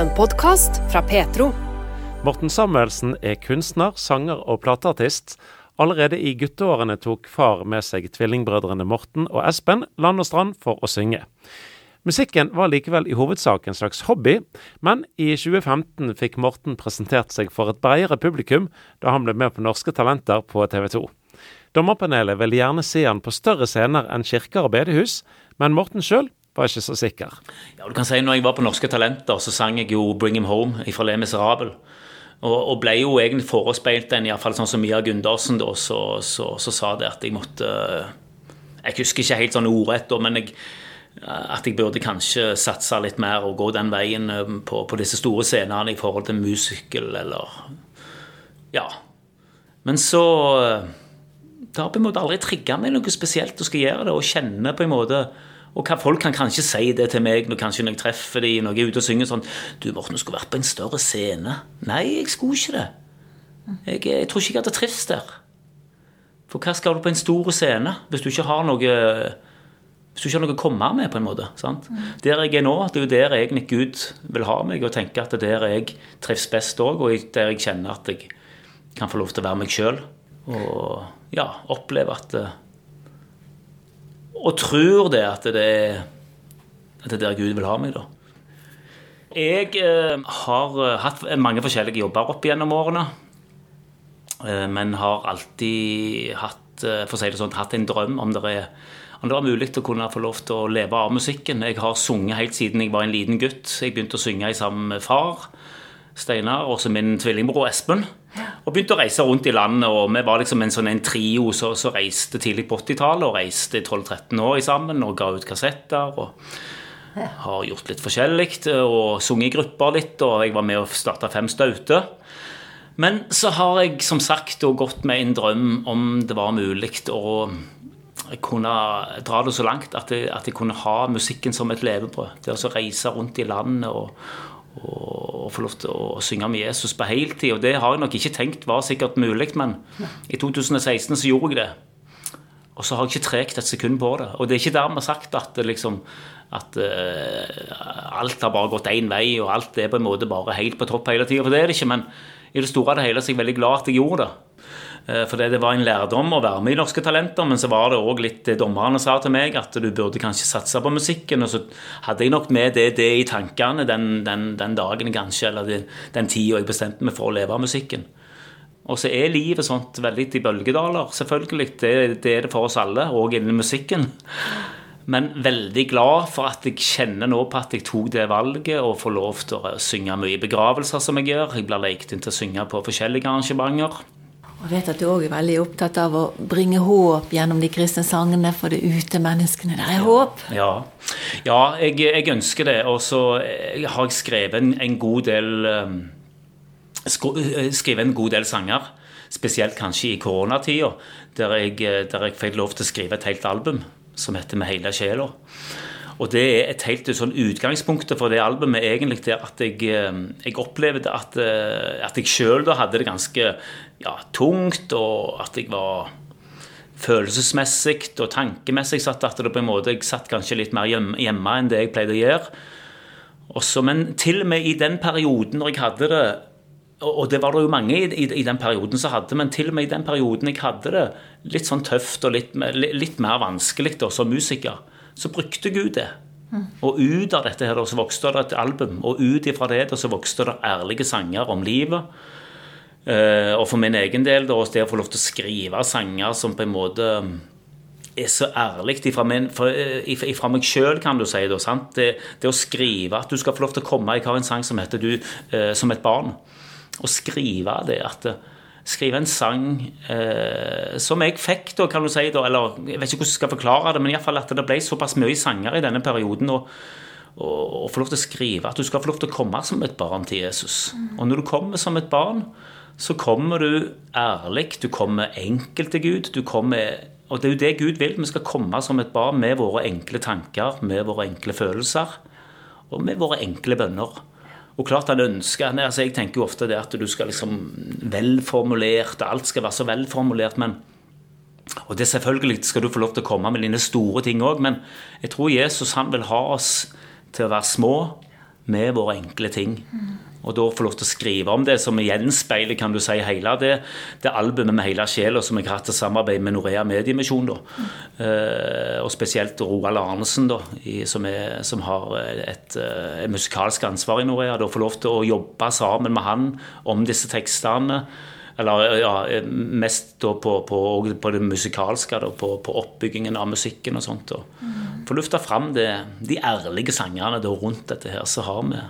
En podkast fra Petro. Morten Samuelsen er kunstner, sanger og plateartist. Allerede i gutteårene tok far med seg tvillingbrødrene Morten og Espen land og strand for å synge. Musikken var likevel i hovedsak en slags hobby, men i 2015 fikk Morten presentert seg for et bredere publikum da han ble med på Norske Talenter på TV 2. Dommerpanelet ville gjerne se han på større scener enn kirker og bedehus, men Morten sjøl var ikke så sikker. Ja, du kan si når jeg var på Norske Talenter, så sang jeg jo 'Bring Him Home' fra Le Miserable. Og, og, ble jo egentlig forespeilt en, iallfall sånn som Mia Gundersen da, så, så, så, sa det at jeg måtte Jeg husker ikke helt sånn ordrett, men jeg, at jeg burde kanskje satse litt mer og gå den veien på, på disse store scenene i forhold til musical eller Ja. Men så Det har på en måte aldri trigga meg noe spesielt å skal gjøre det, og kjenne på en måte og folk kan kanskje si det til meg når, kanskje når jeg treffer dem, når jeg er ute og synger sånn 'Du, Morten, skulle vært på en større scene.' Nei, jeg skulle ikke det. Jeg, jeg tror ikke jeg hadde trivs der. For hva skal du på en stor scene hvis du ikke har noe hvis du ikke har noe å komme med, på en måte. sant? Mm. Der jeg er nå, det er jo der egentlig Gud vil ha meg, og tenker at det er der jeg trives best òg, og der jeg kjenner at jeg kan få lov til å være meg sjøl. Og ja, oppleve at og tror det at det er, at det er der Gud vil ha meg, da. Jeg eh, har eh, hatt mange forskjellige jobber opp gjennom årene. Eh, men har alltid hatt, eh, for å si det sånn, hatt en drøm om det, er, om det var mulig å kunne få lov til å leve av musikken. Jeg har sunget helt siden jeg var en liten gutt. Jeg begynte å synge sammen med far. Steinar, og min tvillingbror Espen. Og begynte å reise rundt i landet. og Vi var liksom en sånn en trio som reiste tidlig på 80-tallet og reiste 12-13 år sammen og ga ut kassetter. og Har gjort litt forskjellig og sunget i grupper litt. Og jeg var med og starta Fem staute. Men så har jeg som sagt gått med en drøm om det var mulig å kunne dra det så langt at jeg, at jeg kunne ha musikken som et levebrød. Det å reise rundt i landet og, og, få lov til å synge med Jesus på heltid. Og det har jeg nok ikke tenkt var sikkert mulig, men i 2016 så gjorde jeg det. Og så har jeg ikke tregt et sekund på det. Og det er ikke dermed sagt at, liksom, at uh, alt har bare gått én vei, og alt er på en måte bare helt på topp hele tida. For det er det ikke. Men i det store og hele så er jeg veldig glad at jeg gjorde det. Eh, fordi det var en lærdom å være med i Norske Talenter, men så var det òg litt det dommerne sa til meg, at du burde kanskje satse på musikken. Og så hadde jeg nok med det, det i tankene den, den, den dagen, kanskje, eller den, den tida jeg bestemte meg for å leve av musikken. Og så er livet sånt veldig i bølgedaler, selvfølgelig. Det, det er det for oss alle, òg innen musikken. Men veldig glad for at jeg kjenner nå på at jeg tok det valget og får lov til å synge mye i begravelser som jeg gjør. Jeg blir lekt inn til å synge på forskjellige arrangementer. Jeg vet at du òg er veldig opptatt av å bringe håp gjennom de kristne sangene for det ute menneskene. Det er håp. Ja, ja jeg, jeg, ønsker det. Og så eh, har jeg skrevet en, en god del um, skrevet en god del sanger. Spesielt kanskje i koronatida, der, der jeg fikk lov til å skrive et helt album som heter 'Med hele sjela'. Og det er et helt sånn utgangspunkt for det albumet egentlig der at jeg, eh, jeg opplevde at, eh, at jeg sjøl hadde det ganske ja, tungt, og at jeg var følelsesmessig og tankemessig satt at det på en måte jeg satt kanskje litt mer hjemme, enn det jeg pleide å gjøre. Også, men til og med i den perioden når jeg hadde det og det var det jo mange i, i, i, den perioden som hadde, men til og med i den perioden jeg hadde det litt sånn tøft og litt, litt mer vanskelig da, som musiker, så brukte Gud det. Og ut av dette her så vokste det et album, og ut ifra det så vokste det ærlige sanger om livet. Uh, og for min egen del, da, det å få lov til å skrive sanger som på en måte er så ærlig ifra, min, eh, ifra, meg sjøl, kan du si. Da, det, det, å skrive at du skal få lov til å komme Jeg har en sang som heter 'Du eh, som et barn'. Å skrive det at skrive en sang eh, som jeg fikk, da, kan du si, da, eller jeg vet ikke hvordan jeg skal forklare det, men iallfall at det ble såpass mye sanger i denne perioden. og og, få lov til å skrive at du skal få lov til å komme som et barn til Jesus. Og når du kommer som et barn, så kommer du ærlig, du kommer enkelt til Gud. du kommer, Og det er jo det Gud vil. Vi skal komme som et barn med våre enkle tanker, med våre enkle følelser og med våre enkle bønner. Og klart han ønsker altså Jeg tenker jo ofte det at du skal liksom velformulert, alt skal være så velformulert, men Og det selvfølgelig skal du få lov til å komme med dine store ting òg, men jeg tror Jesus han vil ha oss til å være små, med våre enkle ting. Og da få lov til å skrive om det, som gjenspeiler kan du si, hele det, det albumet med hele sjela som jeg har hatt i samarbeid med Norea Mediemisjon. da. Eh, og spesielt Roald Arnesen, da, i, som, er, som, har et, et, musikalsk ansvar i Norea. Da få lov til å jobbe sammen med han om disse tekstene. Eller ja, mest da på, på, på det musikalske, da, på, på, oppbyggingen av musikken og sånt. Og mm. Få lufta fram det, de ærlige sangerne da, rundt dette her, så har vi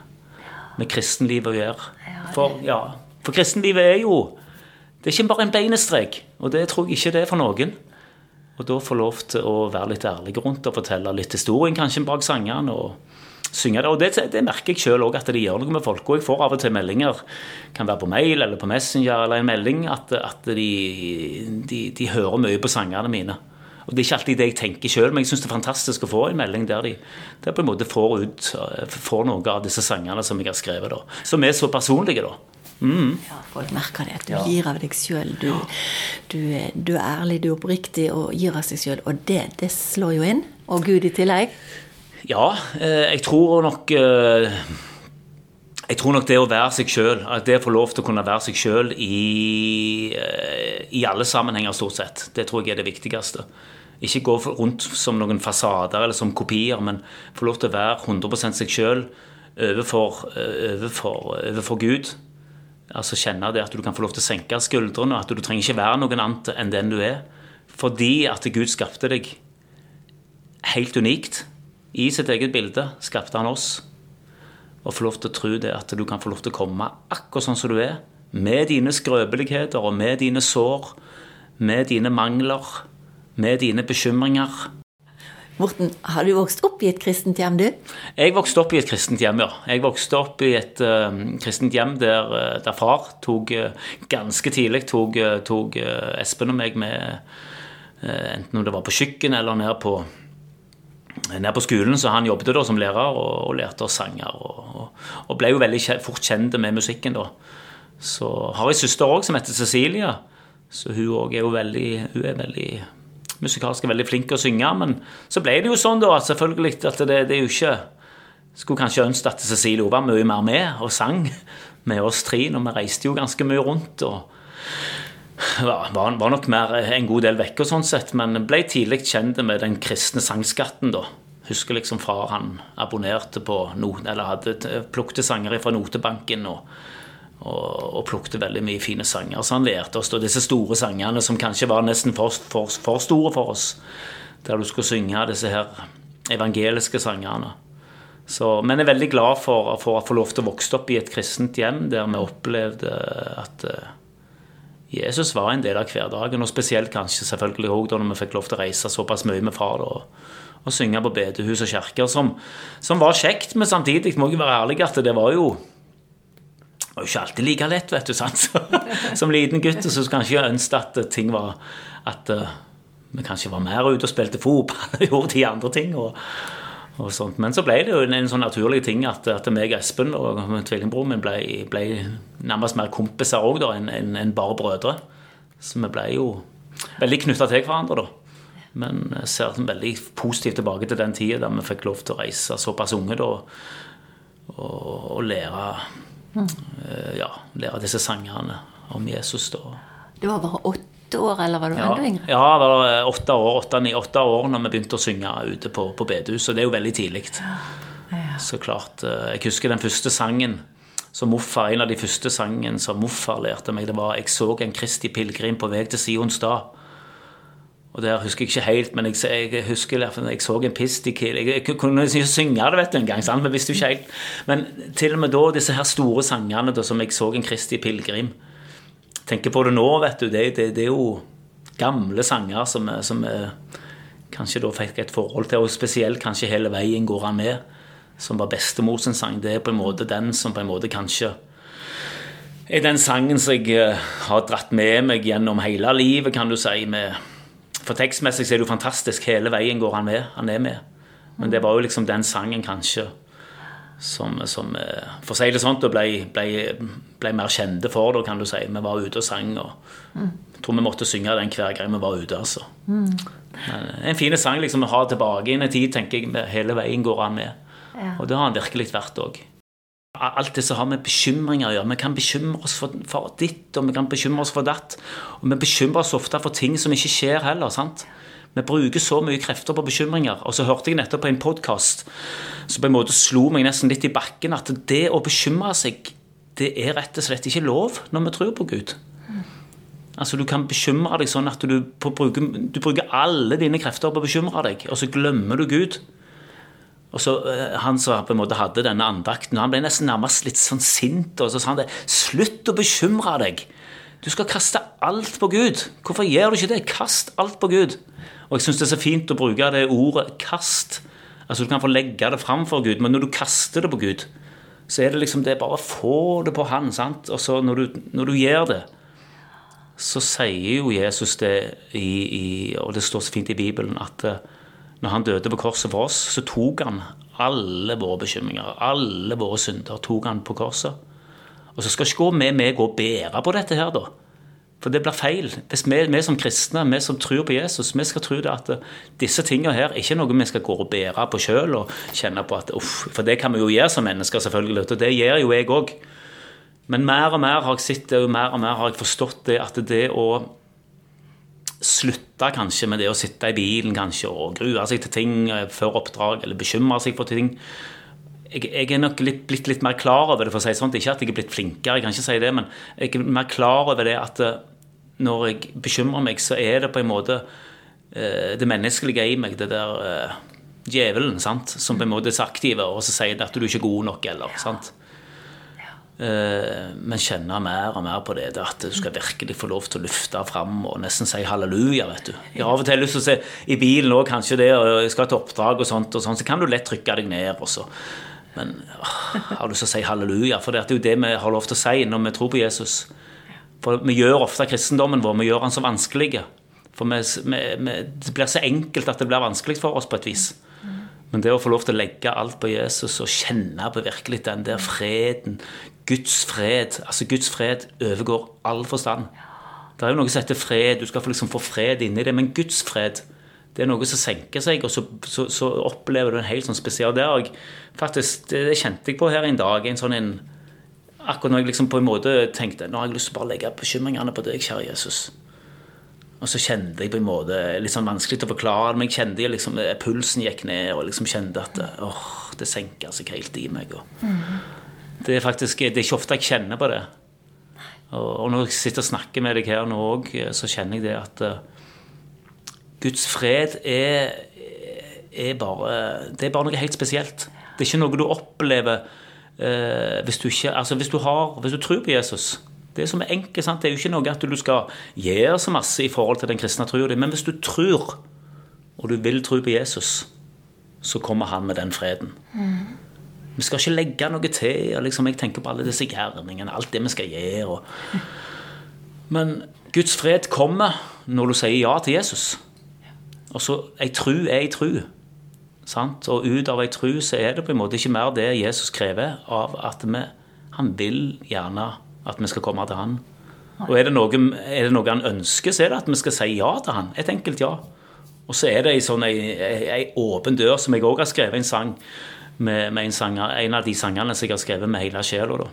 med kristenlivet å gjøre. For, ja, for kristenlivet er jo Det er ikke bare en beinestrek, og det tror jeg ikke det er for noen. Og da få lov til å være litt ærlig rundt og fortelle litt historien kanskje bak sangene. og synge det. Og det, det merker jeg sjøl òg, at det gjør noe med folk. Og jeg får av og til meldinger, kan være på mail eller på Messenger, eller en melding, at, at de, de, de hører mye på sangene mine. Og Det er ikke alltid det jeg tenker sjøl, men jeg syns det er fantastisk å få en melding der de der på en måte får ut får noe av disse sangene som jeg har skrevet, da. Som er så personlige, da. Mm. Ja, folk merker det. At du ja. gir av deg sjøl. Du, du, du, er ærlig, du er oppriktig og gir av seg sjøl. Og det, det slår jo inn. Og Gud i tillegg. Ja, eh, jeg tror nok eh, jeg tror nok det å være seg sjøl, at det å få lov til å kunne være seg sjøl i, eh, i, alle sammenhenger, stort sett, det tror jeg er det viktigste. Ikke gå rundt som noen fasader eller som kopier, men få lov til å være 100 seg sjøl overfor, overfor, Gud. Altså Kjenne det at du kan få lov til å senke skuldrene, og at du trenger ikke være noen annet enn den du er. Fordi at Gud skapte deg helt unikt. I sitt eget bilde skapte han oss og få lov til å tro det at du kan få lov til å komme akkurat sånn som du er. Med dine skrøpeligheter og med dine sår, med dine mangler, med dine bekymringer. Morten, har du vokst opp i et kristent hjem, du? Jeg vokste opp i et kristent hjem, ja. Jeg vokste opp i et uh, kristent hjem der, eh, der far tok uh, ganske tidlig tok, uh, Espen og meg med, enten om det var på kjøkkenet eller ned på ned på skolen, så han jobbet da som lærer og, og lærte oss sanger. Og, og, ble jo veldig fort kjent med musikken da. Så har jeg søster òg som heter Cecilia. Så hun òg er jo veldig, hun er veldig musikalsk er veldig flink å synge. Men så ble det jo sånn, da, selvfølgelig, at det, det er jo ikke Skulle kanskje ønske at Cecilie var mye mer med og sang med oss tre. Og vi reiste jo ganske mye rundt. og var, var, nok mer en god del vekke, sånn sett, men ble tidlig kjent med den kristne sangskatten. da. Husker liksom far han abonnerte på eller hadde plukte sanger fra notebanken. og, og, og plukte veldig mye fine sanger. Så han lærte oss da disse store sangene som kanskje var nesten for, for, for store for oss. Der du skulle synge disse her evangeliske sangene. Så, men jeg er veldig glad for, for å få lov til å vokse opp i et kristent hjem der vi opplevde at eh, Jesus var en del av hverdagen, og spesielt kanskje selvfølgelig også da når vi fikk lov til å reise såpass mye med far og, og synge på bedehus og kirker, som, som, var kjekt, men samtidig må jeg være ærlig at det var jo var jo ikke alltid like lett, vet du. sant? som liten gutt så kanskje jeg ønsket at ting var At uh, vi kanskje var mer ute og spilte fotball og gjorde de andre ting. og og sånt. Men så ble det jo en, sånn naturlig ting at, at meg Espen og tvillingbroren min ble, ble, nærmest mer kompiser òg enn en, en bare brødre. Så vi ble jo veldig knytta til hverandre, da. Men jeg ser veldig positivt tilbake til den tida der vi fikk lov til å reise såpass unge da, og, og lære. Ja, lære disse sangene om Jesus. da. Du var bare åtte år, eller var du ja. enda yngre? Ja, det var åtte år, åtte, ni, åtte år når vi begynte å synge ute på, på bedehus. Og det er jo veldig tidlig. Ja. Så klart. Eh, jeg husker den første sangen som morfar, en av de første sangene som morfar lærte meg, det var 'Jeg så en Kristi pilegrim på vei til Sions stad'. Og der husker jeg ikke helt, men jeg, jeg husker jeg så en pistikil. Jeg, jeg, kunne ikke synge det vet du en gang, sant? men visste jo ikke helt. Men til og med da, disse her store sangene da, som 'Jeg så en Kristi pilegrim' tenker på det nå, vet du, det, det, det er jo gamle sanger som, som kanskje da fikk et forhold til, og spesielt kanskje hele veien går han med, som var bestemors sang. Det er på en måte den som på en måte kanskje er den sangen som jeg eh, har dratt med meg gjennom hele livet, kan du si. Med, for tekstmessig så er det jo fantastisk. Hele veien går han med. Han er med. Men det var jo liksom den sangen kanskje som, som eh, for å si det sånn, ble, ble, ble, mer kjente for det, kan du si. Vi var ute og sang. og mm. Jeg tror vi måtte synge den hver gang vi var ute. altså. Mm. En fin sang liksom, å ha tilbake inn i tid, tenker jeg. Hele veien går han med. Ja. Og det har han virkelig vært òg. Alt det som har med bekymringer å gjøre. Vi kan bekymre oss for, for ditt, og vi kan bekymre oss for datt. Og vi bekymrer oss ofte for ting som ikke skjer heller. sant? Vi bruker så mye krefter på bekymringer. Og så hørte jeg nettopp på en podkast som på en måte slo meg nesten litt i bakken, at det å bekymre seg, det er rett og slett ikke lov når vi tror på Gud. Altså Du kan bekymre deg sånn at du, bruker, du bruker alle dine krefter på å bekymre deg, og så glemmer du Gud. Og så eh, Han som på en måte hadde denne andakten, han ble nesten nærmest litt sånn sint. Og så sa han det. Slutt å bekymre deg. Du skal kaste alt på Gud. Hvorfor gjør du ikke det? Kast alt på Gud. Og jeg syns det er så fint å bruke det ordet 'kast'. Altså Du kan få legge det fram for Gud, men når du kaster det på Gud, så er det liksom det bare å få det på Han. sant? Og så når du, når du gjør det, så sier jo Jesus det i, i, Og det står så fint i Bibelen at eh, når han døde på korset for oss, så tok han alle våre bekymringer, alle våre synder, tok han på korset. Og så skal ikke vi, vi gå og bære på dette her, da. For det blir feil. Hvis vi, vi, som kristne, vi som tror på Jesus, vi skal tro det at disse tingene her ikke er noe vi skal gå og bære på sjøl og kjenne på at uff, For det kan vi jo gjøre som mennesker, selvfølgelig, og det gjør jo jeg òg. Men mer og mer har jeg sett det, og mer og mer har jeg forstått det at det å slutte kanskje med det å sitte i bilen kanskje og grue seg til ting eh, før oppdrag, eller bekymre seg for ting jeg, jeg, er nok litt, blitt litt mer klar over det, for å si sånt. Ikke at jeg er blitt flinkere, jeg kan ikke si det, men jeg er mer klar over det at eh, når jeg bekymrer meg, så er det på en måte eh, det menneskelige i meg, det der djevelen, sant? som på en måte er så og så sier det at du er ikke god nok, eller sant? Men kjenne mer og mer på det, det at du skal virkelig få lov til å lufte fram og nesten si halleluja. vet du. Jeg har av og til lyst til å se i bilen òg, kanskje det, og jeg skal til oppdrag og sånt, og sånt, så kan du lett trykke deg ned. også. men åh, jeg har lyst til å si halleluja, for det er jo det vi har lov til å si når vi tror på Jesus. For vi gjør ofte kristendommen vår vi gjør den så vanskelig. For vi, vi, det blir så enkelt at det blir vanskelig for oss på et vis. Men det å få lov til å legge alt på Jesus og kjenne på virkelig den der freden, Guds fred Altså Guds fred overgår all forstand. Det er jo noe som heter fred, du skal liksom få fred inni det, men Guds fred det er noe som senker seg, og så, så, så opplever du en helt sånn spesiell Det, jeg, faktisk, det, det kjente jeg på her en dag. en sånn en, Akkurat når jeg liksom på en måte tenkte nå har jeg lyst til å bare legge bekymringene på deg, kjære Jesus. Og så kjente jeg på en måte litt sånn vanskelig til å forklare men jeg kjente liksom, eh, pulsen gikk ned, og liksom kjente at åh, det senker seg helt i meg. Og. Mm. Det er faktisk det er ikke ofte jeg kjenner på det. Og, når jeg sitter og snakker med deg her nå òg, så kjenner jeg det at uh, Guds fred er, er, bare, det er bare noe helt spesielt. Det er ikke noe du opplever uh, hvis, du ikke, altså hvis, du har, hvis, du tror på Jesus. Det er som er enkelt, sant? det er jo ikke noe at du skal gjøre så masse i forhold til den kristne troa di. Men hvis du tror, og du vil tro på Jesus, så kommer han med den freden. Mm. Vi skal ikke legge noe til. Liksom, jeg tenker på alle disse gjerningene, alt det vi skal gjøre. Og... Men Guds fred kommer når du sier ja til Jesus. Og så Ei tru er ei tru. Sant? Og ut av ei tru så er det på en måte ikke mer det Jesus krever av at vi Han vil gjerne at vi skal komme til Han. Og er det, noe, er det noe han ønsker, så er det at vi skal si ja til han. Et enkelt ja. Og så er det ei sånn åpen dør, som jeg òg har skrevet en sang med, med en, sanger, en, av de sangene som jeg har skrevet med hele sjela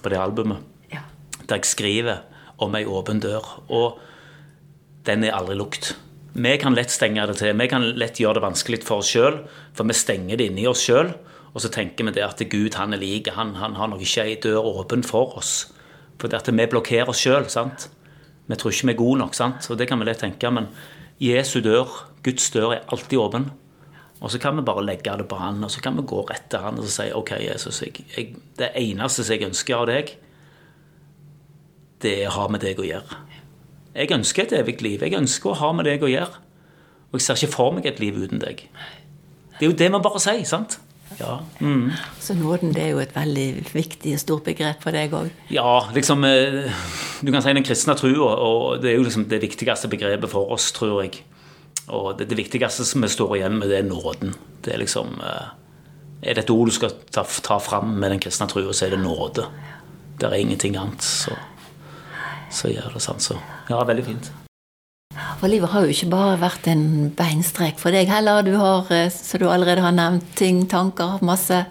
på det albumet. Ja. Der jeg skriver om ei åpen dør. Og den er aldri lukt. Vi kan lett stenge det til. Vi kan lett gjøre det vanskelig for oss sjøl, for vi stenger det inni oss sjøl. Og så tenker vi det at Gud han er lik, han, han har nok ikke ei dør åpen for oss. For det at vi blokkerer oss sjøl. Vi tror ikke vi er gode nok, sant? og det kan vi lett tenke. Men Jesu dør, Guds dør, er alltid åpen. Og så kan vi bare legge det på han, og så kan vi gå rett til han og si OK, Jesus, jeg, jeg, det eneste jeg ønsker av deg, det er å ha med deg å gjøre. Jeg ønsker et evig liv. Jeg ønsker å ha med deg å gjøre. Og jeg ser ikke for meg et liv uten deg. Det er jo det vi bare sier, sant? Ja. Mm. Så nåden det er jo et veldig viktig og stort begrep for deg òg? Ja, liksom eh, Du kan si den kristne trua, og det er jo liksom det viktigste begrepet for oss, tror jeg. Og det, det viktigste som vi står igjen med, det er nåden. Det er liksom eh, Er det et ord du skal ta, ta fram med den kristne trua, så er det nåde. Det er ingenting annet. Så så gjør det sånn. Så ja, veldig fint. For livet har jo ikke bare vært en beinstrek for deg heller. Du har, som du allerede har nevnt, ting, tanker, masse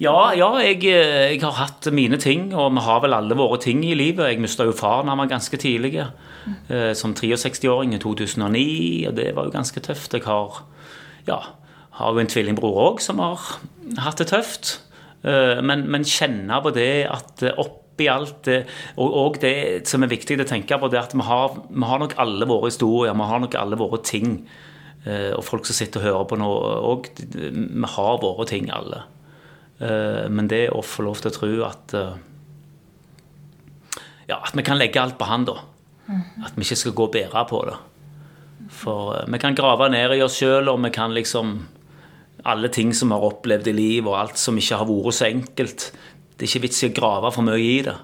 Ja, ja jeg, jeg, har hatt mine ting, og vi har vel alle våre ting i livet. Jeg mista jo faren han var ganske tidlig, eh, som 63-åring i 2009, og det var jo ganske tøft. Jeg har, ja, har jo en tvillingbror òg som har hatt det tøft. Eh, men, men kjenne på det at oppi alt det, og, og, det som er viktig å tenke på, det at vi har, vi har nok alle våre historier, vi har nok alle våre ting. Eh, og folk som sitter og hører på nå òg, vi har våre ting, alle. Eh, men det å få lov til å tro at eh, Ja, at vi kan legge alt på han, da. At vi ikke skal gå og bære på det. For vi kan grave ned i oss sjøl, og vi kan liksom Alle ting som vi har opplevd i livet, og alt som ikke har vært så enkelt. Det er ikke vits i å grave for mye i det.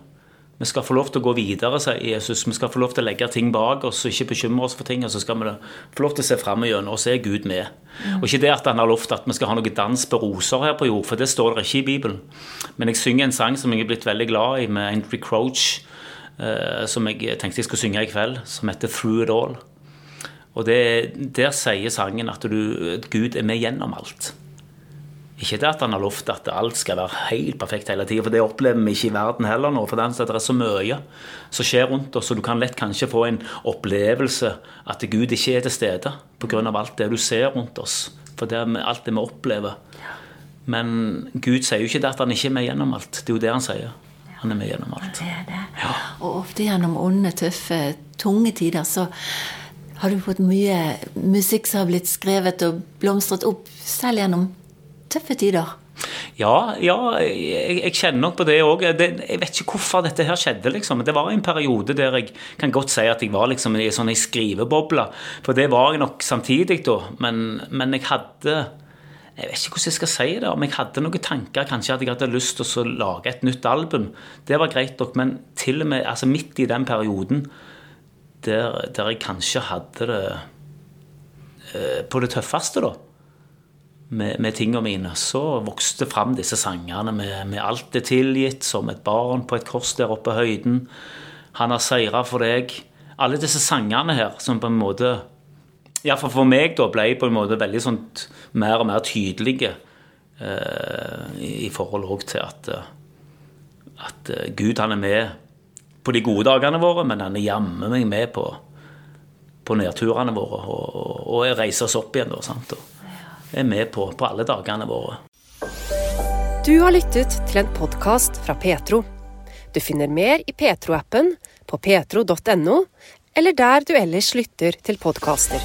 Vi skal få lov til å gå videre, sier Jesus. Vi skal få lov til å legge ting bak oss og ikke bekymre oss for ting. Og så skal vi få lov til å se fram gjennom, og så er Gud med. Mm. Og ikke det at han har lovt at vi skal ha noe dans på roser her på jord, for det står det ikke i Bibelen. Men jeg synger en sang som jeg er blitt veldig glad i, med Andrew Croach, eh, som jeg tenkte jeg skulle synge i kveld, som heter 'Through It All'. Og det, Der sier sangen at, du, Gud er med gjennom alt. Ikke det at han har lovt at alt skal være helt perfekt hele tida, for det opplever vi ikke i verden heller nå. For det er så mye som skjer rundt oss, og du kan lett kanskje få en opplevelse at Gud ikke er til stede pga. alt det du ser rundt oss. For det er alt det vi opplever. Men Gud sier jo ikke det at han ikke er med gjennom alt. Det er jo det han sier. Han er med gjennom alt. Det det. Ja. Og ofte gjennom onde, tøffe, tunge tider så har du fått mye musikk som har blitt skrevet og blomstret opp, selv gjennom tøffe tider? Ja, ja jeg, jeg, kjenner nok på det òg. Jeg vet ikke hvorfor dette her skjedde. liksom. Det var en periode der jeg kan godt si at jeg var liksom i sånn skriveboble. For det var jeg nok samtidig, da. Men, men, jeg hadde Jeg vet ikke hvordan jeg skal si det. Om jeg hadde noen tanker, kanskje at jeg hadde lyst til å lage et nytt album. Det var greit nok, men til og med altså midt i den perioden der, der jeg kanskje hadde det eh, på det tøffeste, da med, med tingene mine, så vokste fram disse sangene med, med, 'Alt er tilgitt', 'Som et barn på et kors der oppe i høyden', 'Han har seira for deg'. Alle disse sangene her som på en måte Iallfall for meg da ble på en måte veldig sånn mer og mer tydelige eh, i forhold òg til at, at eh, Gud han er med på de gode dagene våre, men han er jammen meg med på, på nedturene våre og, og, og reiser oss opp igjen. da, sant? Og, er med på på alle dagene våre. Du har lyttet til en podkast fra Petro. Du finner mer i Petro-appen, på petro.no, eller der du ellers lytter til podkaster.